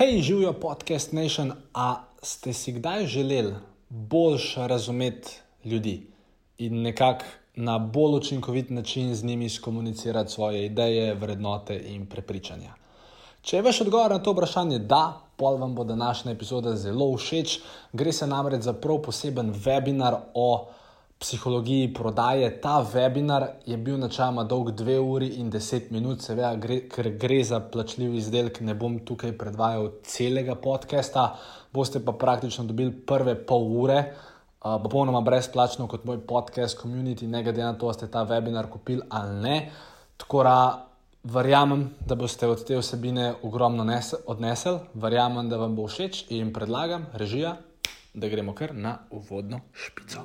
Hej, živijo podcast Nation. A ste si kdaj želeli bolj razumeti ljudi in nekako na bolj učinkovit način z njimi komunicirati svoje ideje, vrednote in prepričanja? Če je vaš odgovor na to vprašanje da, pol vam bo današnja epizoda zelo všeč. Gre se namreč za prav poseben webinar o psihologiji prodaje. Ta webinar je bil načeloma dolg 2 uri in 10 minut, seveda, gre, ker gre za plačljiv izdelek, ne bom tukaj predvajal celega podcasta, boste pa praktično dobili prve pol ure. Uh, popolnoma brezplačno kot moj podcast, community, ne glede na to, ali ste ta webinar kupili ali ne. Tako da verjamem, da boste od te vsebine ogromno odnesli, verjamem, da vam bo všeč in predlagam, režija, da gremo kar na uvodno špico.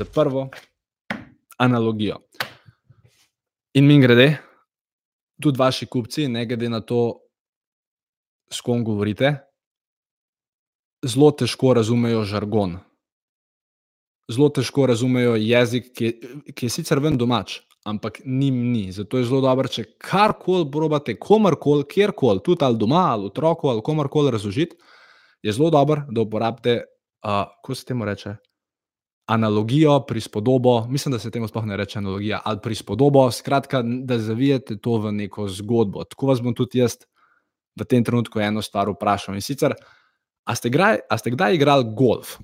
Za prvo analogijo. In mi grede, tudi vaši kupci, ne glede na to, s kom govorite, zelo težko razumejo žargon. Zelo težko razumejo jezik, ki je, ki je sicer ven domač, ampak njim ni. Zato je zelo dobro, če karkoli probate, komorkoli, kjerkoli, tudi ali doma, ali otroku, ali komorkoli razložiti, je zelo dobro, da uporabite, uh, kako se temu reče, analogijo, prispodobo, mislim, da se temu sploh ne reče analogija, ali prispodobo, skratka, da zavijete to v neko zgodbo. Tako vas bom tudi jaz v tem trenutku eno stvar vprašal. In sicer, a ste, graj, a ste kdaj igrali golf?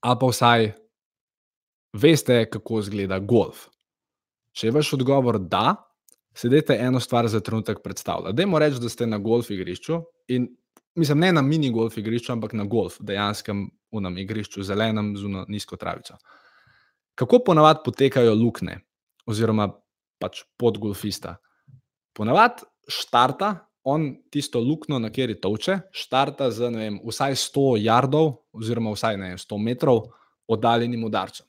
Ali pa vsaj veste, kako izgleda golf? Če je vaš odgovor da, sedete eno stvar za trenutek predstavljati. Dajmo reči, da ste na golf igrišču in mislim, ne na mini golf igrišču, ampak na golf, dejanskem v nam igrišču, zelenem, z nizko travico. Kako ponavadi potekajo luknje, oziroma pač pod golfista? Ponavadi štarta on tisto luknjo, na kateri toče, štarta z vem, vsaj 100 jardov, oziroma vsaj ne, 100 metrov oddaljenim udarcem.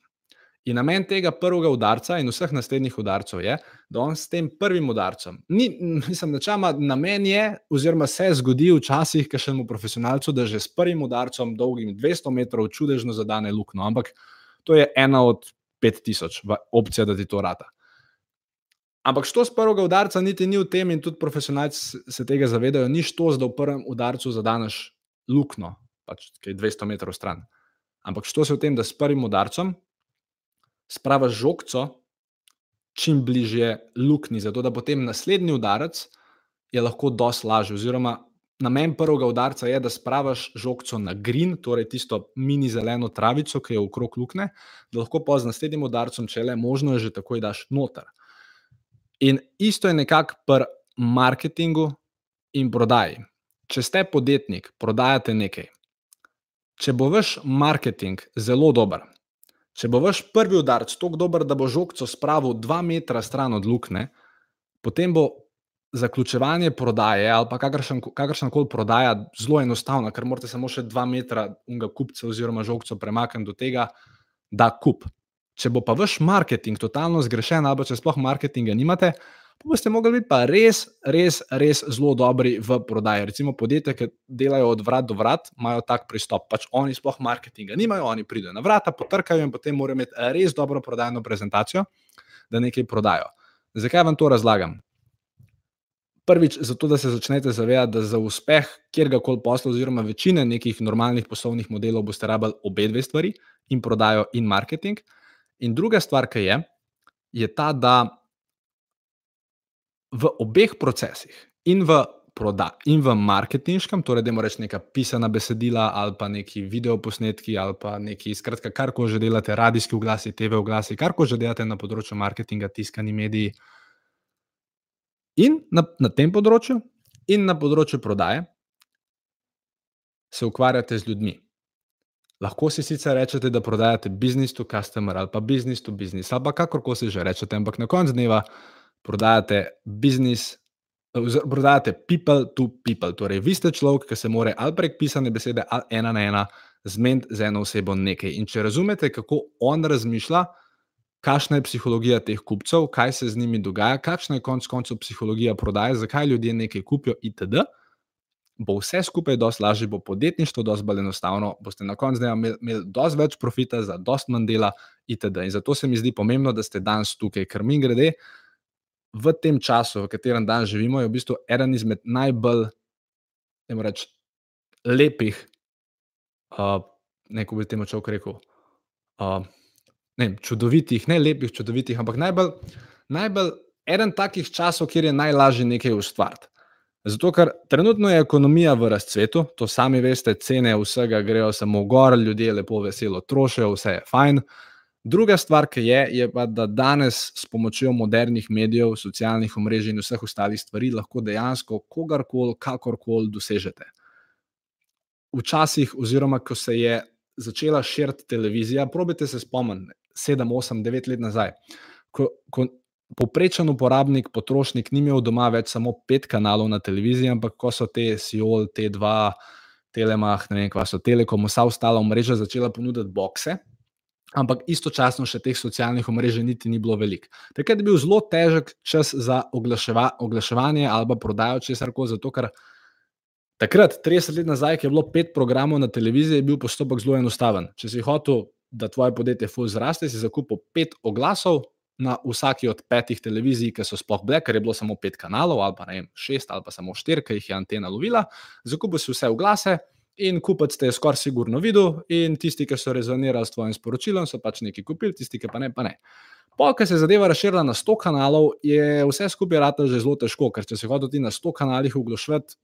In namen tega prvega udarca in vseh naslednjih udarcev je, da on s tem prvim udarcem, ni, mislim, načama, namen je, oziroma se zgodi včasih, kašnemu profesionalcu, da že s prvim udarcem, dolgim 200 metrov, čudežno zadane luknjo. Ampak to je ena od 5000 opcij, da ti to rata. Ampak što z prvega udarca niti ni v tem, in tudi profesionalci se tega zavedajo, ni što, da v prvem udarcu zadaneš luknjo, pač ki je 200 metrov stran. Ampak što se v tem, da s prvim udarcem sprava žogco čim bližje luknji, zato da potem naslednji udarec je lahko dosti lažji. Oziroma, namen prvega udarca je, da spravaš žogco na green, torej tisto mini zeleno travico, ki je okrog luknje, da lahko pa z naslednjim udarcem, če le možno, že takoj daš noter. In isto je nekako pri marketingu in prodaji. Če ste podjetnik, prodajate nekaj. Če bo vaš marketing zelo dober, Če bo vaš prvi udarec tako dober, da bo žogco spravil dva metra stran od luknje, potem bo zaključevanje prodaje ali pa kakršna koli prodaja zelo enostavna, ker morate samo še dva metra unga kupca oziroma žogco premakniti do tega, da kup. Če bo pa vaš marketing totalno zgrešen, ali pa če sploh marketinga nimate, boste mogli biti pa res, res, res zelo dobri v prodaji. Recimo podjetja, ki delajo od vrat do vrat, imajo tak pristop. Pač oni sploh marketinga nimajo, oni pridejo na vrata, potrkajo in potem morajo imeti res dobro prodajno prezentacijo, da nekaj prodajo. Zakaj vam to razlagam? Prvič, zato da se začnete zavedati, da za uspeh kjerkoli posla, oziroma večine nekih normalnih poslovnih modelov, boste rabili obe dve stvari, in prodajo, in marketing. In druga stvar, ki je, je ta, da v obeh procesih, in v prodaji, in v marketinškem, torej da moraš neka pisana besedila, ali pa neki videoposnetki, ali pa neki, skratka, kar ko že delate, radijski oglasi, TV oglasi, kar ko že delate na področju marketinga, tiskani mediji. In na, na tem področju, in na področju prodaje, se ukvarjate z ljudmi. Lahko si sicer rečete, da prodajate business to customer ali pa business to business, ali pa kakorkoli se že rečete, ampak na koncu dneva prodajate biznis prodajate people to people. Torej, vi ste človek, ki se more ali prek pisane besede, ali ena na ena zmeniti z eno osebo nekaj. In če razumete, kako on razmišlja, kakšna je psihologija teh kupcev, kaj se z njimi dogaja, kakšna je konec koncev psihologija prodaje, zakaj ljudje nekaj kupijo, itd. Bo vse skupaj dosti lažje, bo podjetništvo dosti bolj enostavno, boste na koncu dneva imeli, imeli dosti več profita za dosti manj dela, itd. In zato se mi zdi pomembno, da ste danes tukaj, ker mi grede v tem času, v katerem danes živimo, je v bistvu eden izmed najbolj, reči, lepih, uh, neko bi temu človek rekel. Uh, ne, čudovitih, ne lepih, čudovitih, ampak najbolj, najbolj eden takih časov, kjer je najlažje nekaj ustvariti. Zato, ker trenutno je ekonomija v razcvetu, to sami veste, cene vsega grejo samo gor, ljudje lepo veselo trošijo, vse je fajn. Druga stvar, ki je, je pa, da danes s pomočjo modernih medijev, socialnih omrežij in vseh ostalih stvari lahko dejansko kogarkoli, kakorkoli dosežete. Včasih, oziroma ko se je začela širiti televizija, probite se spomniti, 7, 8, 9 let nazaj. Ko, ko poprečen uporabnik, potrošnik, ni imel doma več samo pet kanalov na televiziji, ampak ko so te Siol, T2, Telemach, ne vem, kva so Telekom, vsa ostala omrežja začela ponuditi bokse. Ampak istočasno še teh socialnih omrežij niti ni bilo veliko. Takrat je bil zelo težek čas za oglaševa, oglaševanje ali prodajo česar koli, zato ker takrat, 30 let nazaj, ki je bilo pet programov na televiziji, je bil postopek zelo enostaven. Če si hotel da tvoje podjetje ful zraste, si zakupil pet oglasov na vsaki od petih televizij, ki so sploh bile, ker je bilo samo pet kanalov, ali pa ne vem, šest ali pa samo štiri, ki jih je antena lovila. Zakupil si vse oglase in kupec te je skoraj sigurno videl, in tisti, ki so rezonirali s tvojim sporočilom, so pač nekaj kupili, tisti, ki pa ne, pa ne. Po, ker se je zadeva razširila na 100 kanalov, je vse skupaj rado že zelo težko, ker če se hočeš ti na 100 kanalih oglašvati,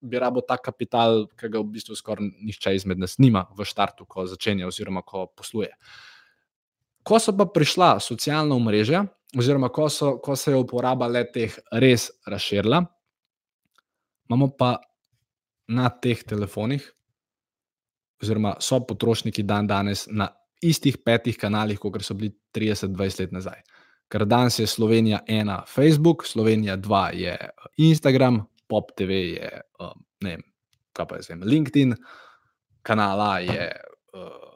bi rabo ta kapital, ki ga v bistvu skoraj nihče izmed nas nima v startu, ko začenja oziroma ko posluje. Ko so pa prišla socialna mreža, oziroma ko, so, ko se je uporaba le teh res razširila, imamo pa na teh telefonih, oziroma so potrošniki dan danes na istih petih kanalih, kot so bili 30-20 let nazaj. Ker danes je Slovenija ena, Facebook, Slovenija dva je Instagram, Pop TV je, um, ne vem, kaj pa je zdaj, LinkedIn, kanala je uh,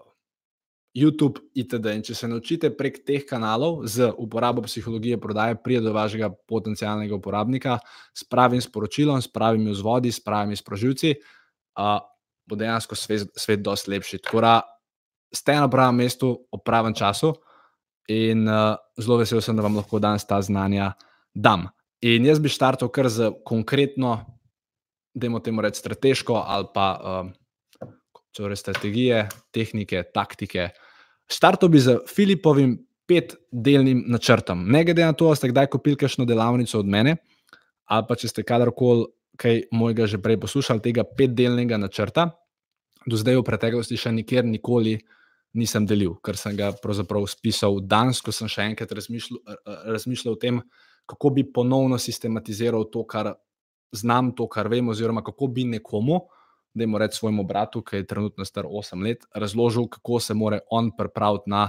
YouTube, itd. In če se naučite prek teh kanalov z uporabo psihologije prodaje, pride do vašega potencialnega uporabnika s pravim sporočilom, s pravimi vzvodi, s pravimi sprožilci, uh, bo dejansko svet, svet dosti lepši. Tako da ste na pravem mestu, ob pravem času. In uh, zelo vesel sem, da vam lahko danes ta znanja dam. In jaz bi štartil kar z konkretno, da imamo temu reči strateško ali pa um, torej strategije, tehnike, taktike. Štartil bi z Filipovim petdelnim načrtom. Ne glede na to, ali ste kdaj kupili kakšno delavnico od mene, ali pa če ste kadarkoli kaj mojega že prej poslušali, tega petdelnega načrta, do zdaj v preteklosti še nikjer nikoli nisem delil, ker sem ga pravzaprav spisal danes, ko sem še enkrat razmišljal, razmišljal o tem, kako bi ponovno sistematiziral to, kar znam, to, kar vem, oziroma kako bi nekomu, da jim rečem svojemu bratu, ki je trenutno star 8 let, razložil, kako se mora on pripraviti na,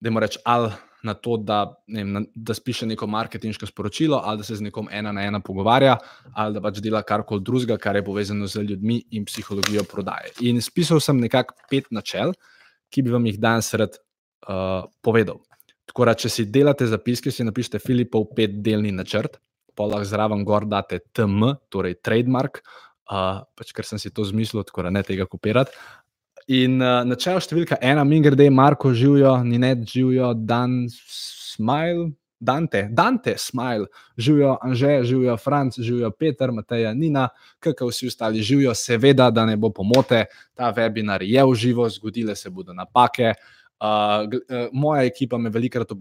da jim rečem, ali na to, da, ne vem, da spiše neko marketinško sporočilo, ali da se z nekom ena na ena pogovarja, ali da pač dela karkoli drugega, kar je povezano z ljudmi in psihologijo prodaje. In spisal sem nekako pet načel, ki bi vam jih danes rad uh, povedal. Tako da, če si delate zapiske, si napišete Filipov petdelni načrt, pa lahko zraven gor date TM, torej trademark, uh, pač ker sem si to zmislil, tako da ne tega kopirati. In uh, načelo številka ena, mi grede, Marko živijo, ni ne živijo, dan smile. Dante, Dante, smile, živijo Anže, živijo Franc, živijo Peter, Mateja, Nina, kakor vsi ostali živijo, seveda, da ne bo pomote, ta webinar je v živo, zgodile se bodo napake, uh, moja ekipa me velikokrat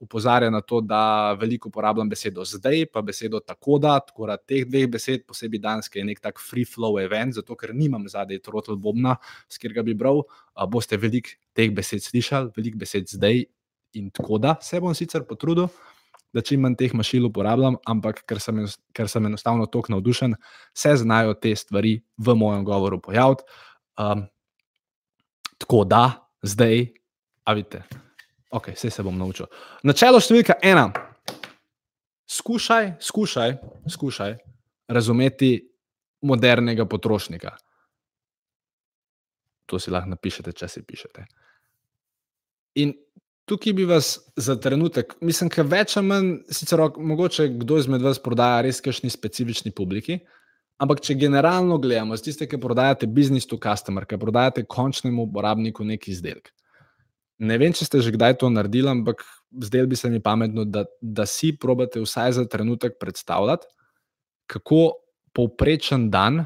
upozarja na to, da veliko uporabljam besedo zdaj, pa besedo tako da. Tako da teh dveh besed, posebej danske, je nek tak free flow event, zato ker nimam zadaj trotl bobna, s katerega bi bral. Uh, boste veliko teh besed slišali, veliko besed zdaj in tako da. Se bom sicer potrudil, da čim manj teh mašil uporabljam, ampak ker sem, ker sem enostavno tako navdušen, se znajo te stvari v mojem govoru pojaviti. Um, tako da, zdaj. A vidite, ok, vse se bom naučil. Načelo številka ena. skušaj, skušaj, skušaj razumeti modernega potrošnika. To si lahko napišete, če si pišete. In tukaj bi vas za trenutek, mislim, da več ali manj, sicer mogoče kdo izmed vas prodaja res kakšni specifični publiki, ampak če generalno gledamo, z tiste, ki prodajate business to customer, ki prodajate končnemu uporabniku neki izdelek. Ne vem, če ste že kdaj to naredili, ampak zdaj bi se mi pametno, da, da si probate vsaj za trenutek predstavljati, kako povprečen dan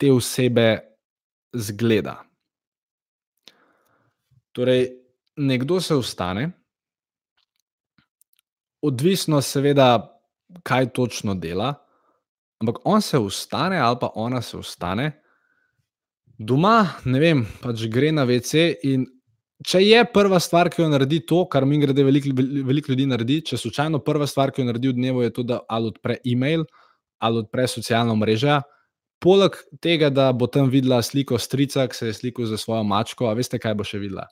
te osebe zgleda. Torej, nekdo se vstane, odvisno, seveda, kaj točno dela, ampak on se vstane ali pa ona se vstane, doma, ne vem, pač gre na WC. In če je prva stvar, ki jo naredi to, kar mi grede, veliko velik ljudi naredi, če slučajno prva stvar, ki jo naredi v dnevu, je to, da ali odpre e-mail ali odpre socialno mrežo. Poleg tega, da bo tam videla sliko strica, ki se je slikal za svojo mačko, a veste, kaj bo še videla?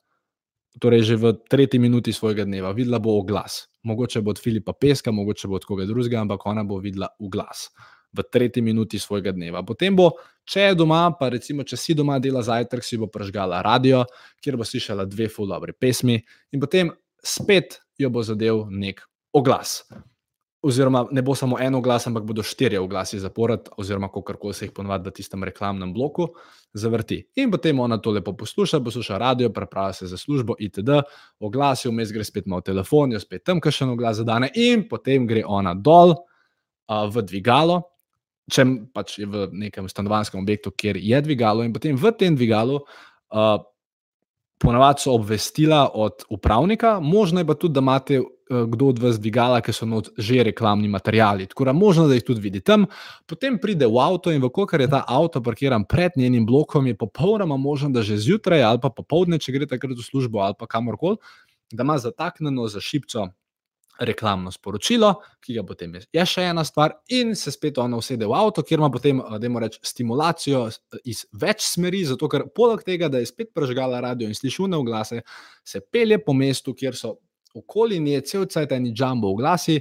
torej že v tretji minuti svojega dneva, videla bo oglas. Mogoče bo od Filipa Peska, mogoče bo od koga drugega, ampak ona bo videla oglas v tretji minuti svojega dneva. Potem bo, če je doma, pa recimo, če si doma dela zajtrk, si bo prežgala radio, kjer bo slišala dve full dobre pesmi, in potem spet jo bo zadev nek oglas oziroma ne bo samo en glas, ampak bodo štirje glasi zapored, oziroma kako se jih ponovadi v tistem reklamnem bloku zavrti. In potem ona to lepo posluša, posluša radio, prepravlja se za službo, itd., oglasi, vmes gre spet malo telefon, jo spet tam kakšen glas zadane, in potem gre ona dol uh, v dvigalo. Če pač je v nekem stanovanjskem objektu, kjer je dvigalo, in potem v tem dvigalu uh, ponavadi so obvestila od upravnika, možno je pa tudi, da imate eh, kdo od vas dvigala, ki so not že reklamni materiali. Tako da možno, da jih tudi vidite tam. Potem pride v avto in vkolikor je ta avto parkiran pred njenim blokom, je popolnoma možno, da že zjutraj ali pa popovdne, če gre takrat v službo ali pa kamorkoli, da ima zataknjeno za šipco reklamno sporočilo, ki ga potem je. Še ena stvar, in se spet ona usede v avto, kjer ima potem, da imamo reči, stimulacijo iz več smeri, zato ker poleg tega, da je spet prežgala radio in sliši vne oglase, se pelje po mestu, kjer so okoli nje cel cajt eni jumbo oglasi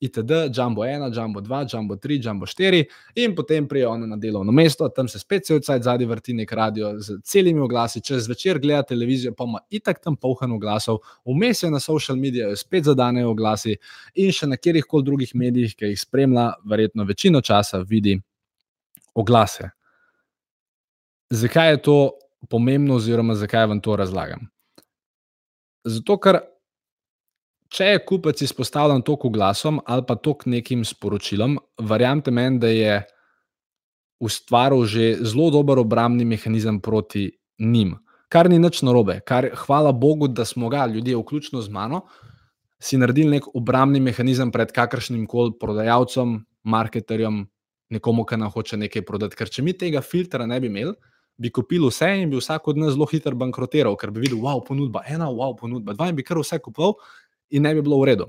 itd., Jumbo 1, Jumbo 2, Jumbo 3, Jumbo 4, in potem prijo ona na delovno mesto, tam se spet cel cajt zadnji vrti nek radio z celimi oglasi, čez večer gleda televizijo, pa ima itak tam polhan oglasov, vmes je na social medijih spet zadanejo oglasi in še na kjerih koli drugih medijih, ki jih spremlja, verjetno večino časa vidi oglase. Zakaj je to pomembno, oziroma zakaj vam to razlagam? Zato, ker če je kupec izpostavljen toliko glasom ali pa toliko nekim sporočilom, verjamete meni, da je ustvaril že zelo dober obrambni mehanizem proti njim. Kar ni nič narobe, kar hvala Bogu, da smo ga ljudje, vključno z mano, si naredili nek obrambni mehanizem pred kakršnim koli prodajalcem, marketerjem, nekomu, ki nam hoče nekaj prodati. Ker če mi tega filtra ne bi imeli, bi kupili vse in bi vsak od nas zelo hitro bankrotiral, ker bi videl, wow, ponudba ena, wow, ponudba dva in bi kar vse kupoval in ne bi bilo v redu.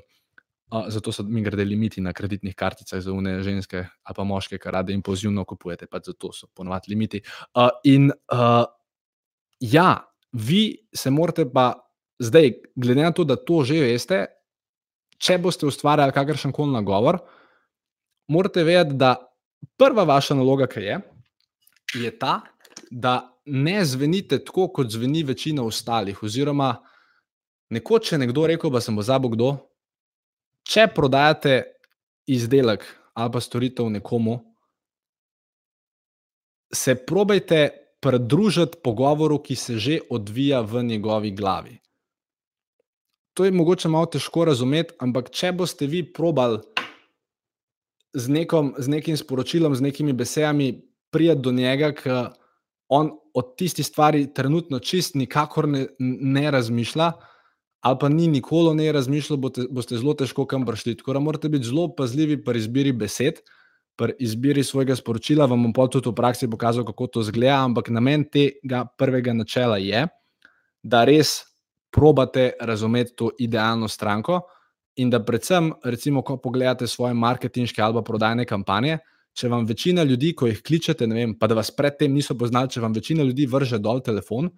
Uh, zato so mi grede limiti na kreditnih karticah za une ženske ali pa moške, ki rade impulzivno kupujete, pa zato so ponovadi limiti. Uh, in uh, ja, vi se morate pa zdaj, glede na to, da to že veste, če boste ustvarjali kakršen koli nagovor, morate vedeti, da prva vaša naloga, ki je, je ta, da ne zvenite tako, kot zveni večina ostalih, oziroma Nekoč je nekdo rekel, pa sem pozabil kdo. Če prodajate izdelek ali pa storitev nekomu, se probejte pridružiti pogovoru, ki se že odvija v njegovi glavi. To je mogoče malo težko razumeti, ampak če boste vi probali z, nekom, z nekim sporočilom, z nekimi besedami, prijeti do njega, ki on od tistih stvari trenutno čist nikakor ne, ne razmišlja ali pa ni nikoli ne razmišljal, boste, boste zelo težko kam prišli. Tako da morate biti zelo pazljivi pri izbiri besed, pri izbiri svojega sporočila. Vam bom pa tudi v praksi pokazal, kako to zgleda, ampak namen tega prvega načela je, da res probate razumeti to idealno stranko in da predvsem, recimo, ko pogledate svoje marketinške ali prodajne kampanje. Če vam večina ljudi, ko jih kličete, vem, pa da vas predtem niso poznali, če vam večina ljudi vrže dol telefon,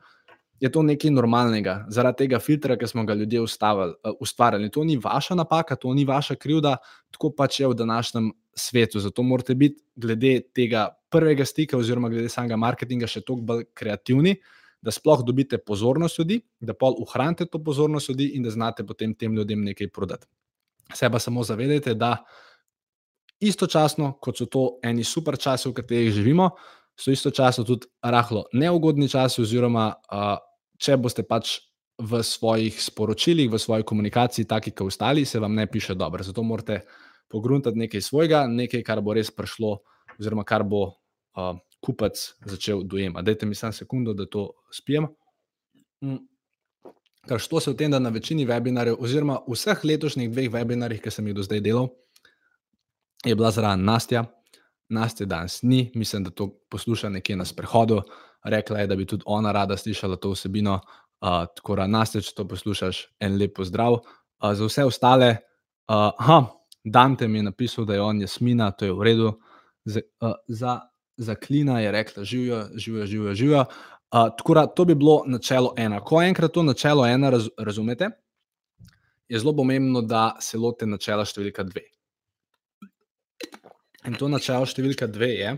je to nekaj normalnega, zaradi tega filtra, ki smo ga ljudje ustavili, uh, ustvarjali. To ni vaša napaka, to ni vaša krivda, tako pač je v današnjem svetu. Zato morate biti glede tega prvega stika, oziroma glede samega marketinga, še toliko bolj kreativni, da sploh dobite pozornost ljudi, da pol ohranite to pozornost ljudi in da znate potem tem ljudem nekaj prodati. Se pa samo zavedajte, da istočasno, kot so to eni super časi, v katerih živimo, so istočasno tudi rahlo neugodni časi, oziroma uh, če boste pač v svojih sporočilih, v svoji komunikaciji, taki kot ostali, se vam ne piše dobro. Zato morate pogruntati nekaj svojega, nekaj, kar bo res prišlo, oziroma kar bo uh, kupec začel dojemati. Dajte mi samo sekundo, da to spijem. Mm. Kar što se v tem, da na večini webinarjev, oziroma vseh letošnjih dveh webinarjih, ki sem jih do zdaj delal, je bila zraven Nastja. Nastja danes ni, mislim, da to posluša nekje na sprehodu rekla je, da bi tudi ona rada slišala to vsebino. Uh, tako da, naste, če to poslušaš, en lep pozdrav. Uh, za vse ostale, uh, ha, Dante mi je napisal, da je on jasmina, to je v redu. Z, uh, za, za klina je rekla, živijo, živijo, živijo. živijo. Uh, tako da, to bi bilo načelo ena. Ko enkrat to načelo ena raz, razumete, je zelo pomembno, da se lote načela številka dve. In to načelo številka dve je,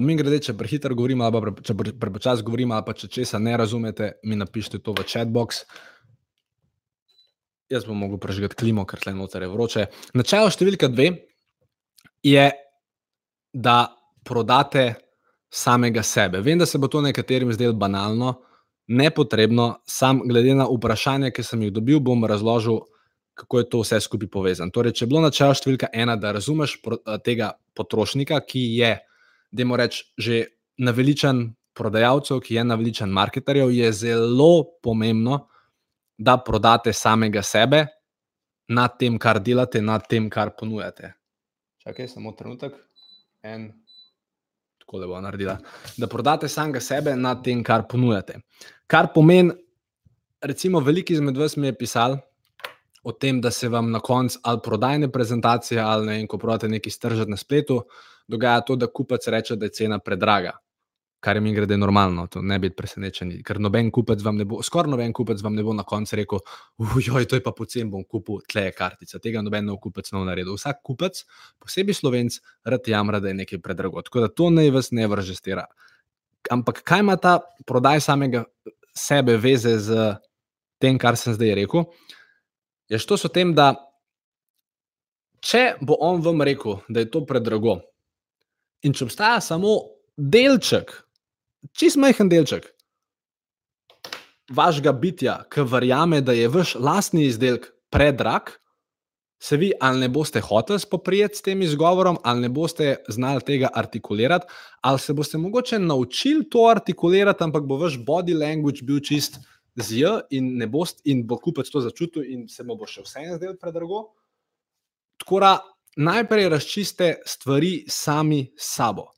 Mi grede, če prehiter govorim, ali pre, pre govorim, ali pa če česa ne razumete, mi napišite to v chatbox. Jaz bom mogel prežgati klimo, ker tle noter je vroče. Načelo številka dve je, da prodate samega sebe. Vem, da se bo to nekaterim zdelo banalno, nepotrebno, sam glede na vprašanje, ki sem jih dobil, bom razložil, kako je to vse skupaj povezano. Torej, če je bilo načelo številka ena, da razumeš tega potrošnika, ki je da mu rečem, že naveličan prodajalcev, ki je naveličan marketerjev, je zelo pomembno, da prodate samega sebe nad tem, kar delate, nad tem, kar ponujate. Čakaj, samo trenutek. En. Tako le bo naredila. Da prodate samega sebe nad tem, kar ponujate. Kar pomeni, recimo, veliki izmed vas mi je pisal. O tem, da se vam na koncu ali prodajne prezentacije, ali ne, ko prodate nekaj stržati na spletu, uh, dogaja to, da kupec reče, da je cena predraga, kar je mi grede normalno, to ne biti presenečen. Ker noben kupec vam ne bo, skoraj noben kupec vam ne bo na koncu rekel, ujoj, to je pa pocen, bom kupil tle kartica. Tega noben nov kupec ne bo naredil. Vsak kupec, posebej slovenc, rad jamra, da je nekaj predrago. Tako da to naj vas ne vrže stera. Ampak kaj ima ta prodaj samega sebe veze z tem, kar sem zdaj rekel? Je to s tem, da če bo on vam rekel, da je to predrago, In če obstaja samo delček, čist majhen delček vašega bitja, ki verjame, da je vaš lastni izdelek predrag, se vi ali ne boste hoteli spoprijeti s tem izgovorom, ali ne boste znali tega artikulirati, ali se boste mogoče naučili to artikulirati, ampak bo vaš body language bil čist z J in, boste, in bo kupec to začutil in se mu bo še vseeno zdelo predrago. Tako da najprej razčiste stvari sami s sabo.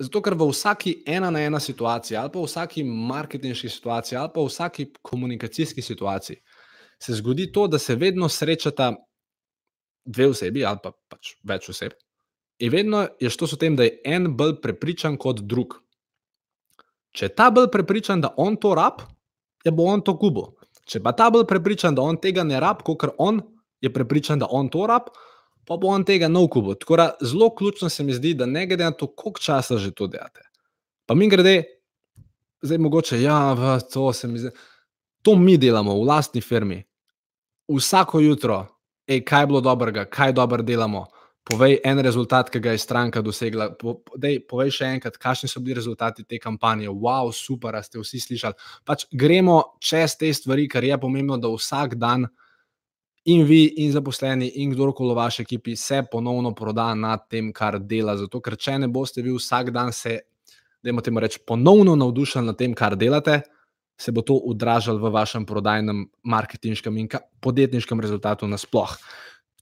Zato, ker v vsaki ena na ena situaciji, ali pa v vsaki marketinški situaciji, ali pa v vsaki komunikacijski situaciji, se zgodi to, da se vedno srečata dve osebi, ali pa pač več oseb. In vedno je to s tem, da je en bolj prepričan kot drug. Če ta bolj prepričan, da on to rab, je bo on to kubo. Če pa ta bolj prepričan, da on tega ne rab, kot on je prepričan, da on to rab, pa bo on tega nov kubo. Tako da zelo ključno se mi zdi, da ne glede na to, koliko časa že to delate. Pa mi grede, zdaj mogoče, ja, to se mi zdi. To mi delamo v lastni firmi. Vsako jutro, ej, kaj je bilo dobrega, kaj dobro delamo. Povej en rezultat, ki ga je stranka dosegla. Dej, povej še enkrat, kakšni so bili rezultati te kampanje. Wow, super, ste vsi slišali. Pač gremo čez te stvari, ker je pomembno, da vsak dan in vi, in zaposleni, in kdorkoli v vaši ekipi se ponovno proda nad tem, kar dela. Zato, ker če ne boste vi vsak dan se, da imate reči, ponovno navdušeni nad tem, kar delate, se bo to odražalo v vašem prodajnem, marketinškem in podjetniškem rezultatu nasploh.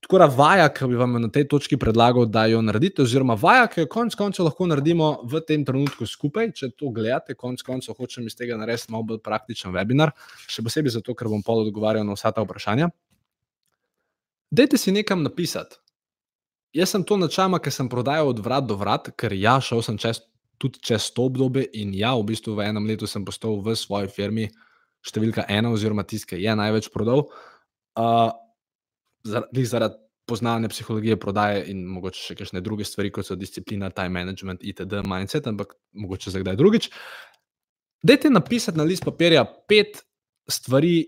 Tako da vaja, ki bi vam na tej točki predlagal, da jo naredite, oziroma vaja, ki jo konec koncev lahko naredimo v tem trenutku skupaj, če to gledate, konec koncev hočem iz tega narediti malo bolj praktičen webinar, še posebej zato, ker bom pol odgovarjal na vsa ta vprašanja. Dajte si nekam napisati. Jaz sem to načama, ker sem prodajal od vrat do vrat, ker ja, šel sem čez tudi čez to obdobje. In ja, v bistvu v enem letu sem postal v svoji firmi številka ena, oziroma tisti, ki je največ prodal. Uh, zaradi, zaradi poznavanja psihologije prodaje in mogoče še kakšne druge stvari, kot so disciplina, time management, itd., mindset, ampak mogoče za kdaj drugič. Dajte napisati na list papirja pet stvari,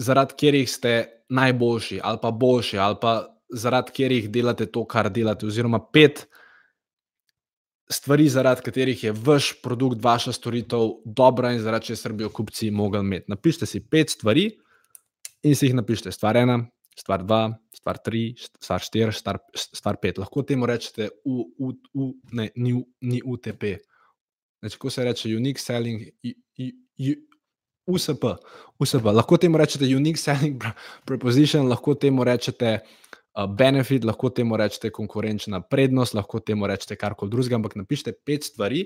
zaradi katerih ste najboljši, ali pa boljši, ali pa zaradi katerih delate to, kar delate, oziroma pet stvari, zaradi katerih je vaš produkt, vaša storitev dobra in zaradi česar bi jo kupci mogli imeti. Napišite si pet stvari in si jih napišite. Stvar ena, stvar dva, stvar tri, stvar štiri, stvar, stvar pet. Lahko temu rečete, u, u, u, ne, ni, ni UTP. Znači, ko se reče unique selling, USP, USP. Lahko temu rečete unique selling proposition, lahko temu rečete uh, benefit, lahko temu rečete konkurenčna prednost, lahko temu rečete karkoli drugega, ampak napišite pet stvari,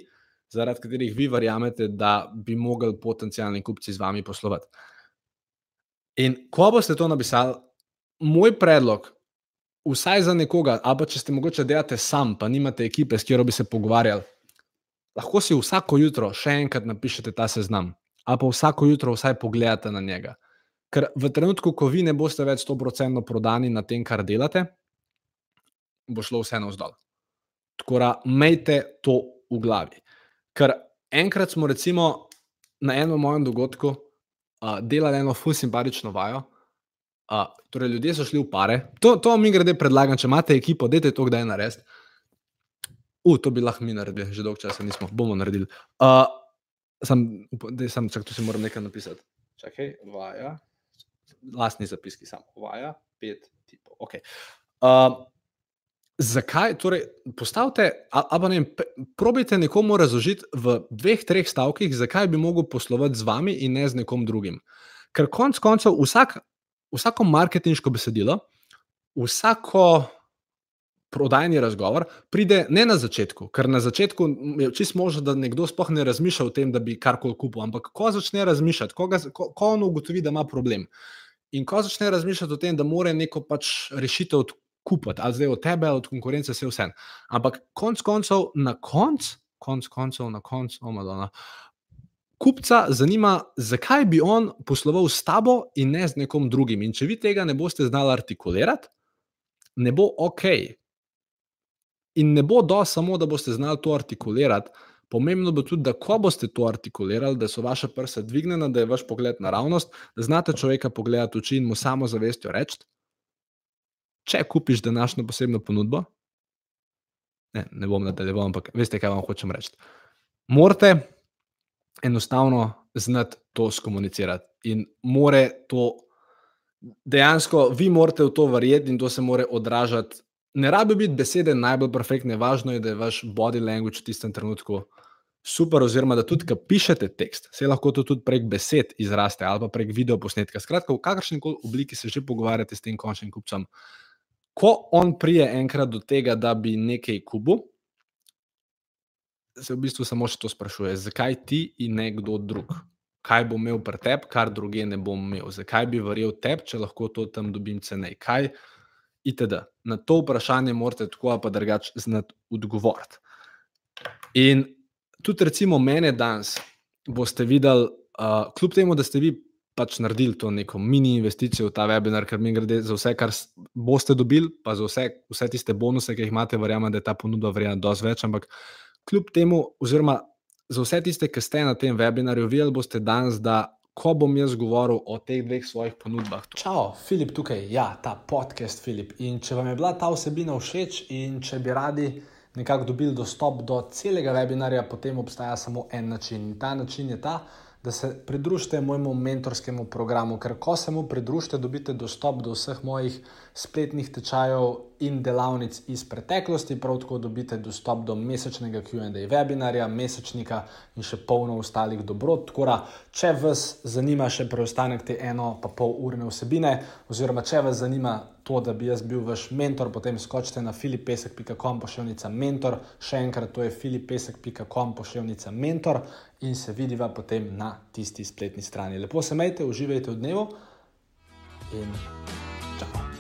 zaradi katerih vi verjamete, da bi mogli potencijalni kupci z vami poslovati. In ko boste to napisali, moj predlog, vsaj za nekoga, ali pa če ste mogoče delate sam, pa nimate ekipe, s katero bi se pogovarjali, lahko si vsako jutro še enkrat napišete ta seznam, ali pa vsako jutro vsaj pogledate na njega. Ker v trenutku, ko vi ne boste več 100% prodani na tem, kar delate, bo šlo vseeno vzdolj. Tako da, imejte to v glavi. Ker enkrat smo, recimo, na enem mojem dogodku uh, delali eno ful simpatično vajo, Uh, torej, ljudje so šli v pare. To, to mi grede predlagam, če imate ekipo, dajte to kdaj narediti. U, to bi lahko mi naredili, že dolgo časa nismo, bomo naredili. Uh, sam, da sem, čak, tu si moram nekaj napisati. Čakaj, vaja, lastni zapiski, samo vaja, pet tipov. Okay. Uh, zakaj, torej, postavite, ali ne, probite nekomu razložiti v dveh, treh stavkih, zakaj bi mogel poslovati z vami in ne z nekom drugim. Ker konec koncev vsak vsako marketinško besedilo, vsako prodajni razgovor pride ne na začetku, ker na začetku je čisto možno, da nekdo sploh ne razmišlja o tem, da bi karkoli kupil. Ampak ko začne razmišljati, ko, ga, ko, ko on ugotovi, da ima problem in ko začne razmišljati o tem, da mora neko pač rešitev kupiti, ali zdaj od tebe od konkurence, vse vse. Ampak konec koncev, na koncu, konc koncev, na koncu, omadona. Oh, kupca zanima, zakaj bi on posloval s tabo in ne z nekom drugim. In če vi tega ne boste znali artikulirati, ne bo ok. In ne bo do samo, da boste znali to artikulirati. Pomembno bo tudi, da ko boste to artikulirali, da so vaše prste dvignjene, da je vaš pogled naravnost, da znate človeka pogledati v oči in mu samo zavestjo reči: Če kupiš današnjo posebno ponudbo, ne, ne bom nadaljeval, ampak veste, kaj vam hočem reči. Morate enostavno znati to skomunicirati. In more to dejansko, vi morate v to verjeti in to se more odražati. Ne rabi biti besede najbolj perfektne, važno je, da je vaš body language v tistem trenutku super, oziroma da tudi, ki pišete tekst, se lahko to tudi prek besed izraste ali pa prek video posnetka. Skratka, v kakršni koli obliki se že pogovarjate s tem končnim kupcem. Ko on prije enkrat do tega, da bi nekaj kubil, se v bistvu samo še to sprašuje, zakaj ti in ne kdo drug. Kaj bo imel pri tebi, kar druge ne bom imel, zakaj bi verjel tebi, če lahko to tam dobim cenej. Kaj itd. Na to vprašanje morate tako pa drugače znati odgovoriti. In tudi, recimo, mene danes boste videli, uh, kljub temu, da ste vi pač naredili to neko mini investicijo v ta webinar, ker mi gre za vse, kar boste dobili, pa za vse, vse tiste bonuse, ki jih imate, verjamem, da je ta ponudba vredna dosti več, ampak kljub temu, oziroma za vse tiste, ki ste na tem webinarju, videli boste danes, da ko bom jaz govoril o teh dveh svojih ponudbah. Čau, Filip tukaj, ja, ta podcast Filip. In če vam je bila ta vsebina všeč in če bi radi nekako dobili dostop do celega webinarja, potem obstaja samo en način. In ta način je ta, da se pridružite mojemu mentorskemu programu, ker ko se mu pridružite, dobite dostop do vseh mojih spletnih tečajev in delavnic iz preteklosti, prav tako dobite dostop do mesečnega QA webinarja, mesečnika in še polno ostalih dobrot. Tako da, če vas zanima še preostanek te eno pa pol urne vsebine, oziroma če vas zanima to, da bi jaz bil vaš mentor, potem skočite na filipesek.com pošiljnica mentor, še enkrat to je filipesek.com pošiljnica mentor in se vidiva potem na tisti spletni strani. Lepo se majte, uživajte v dnevu in čau.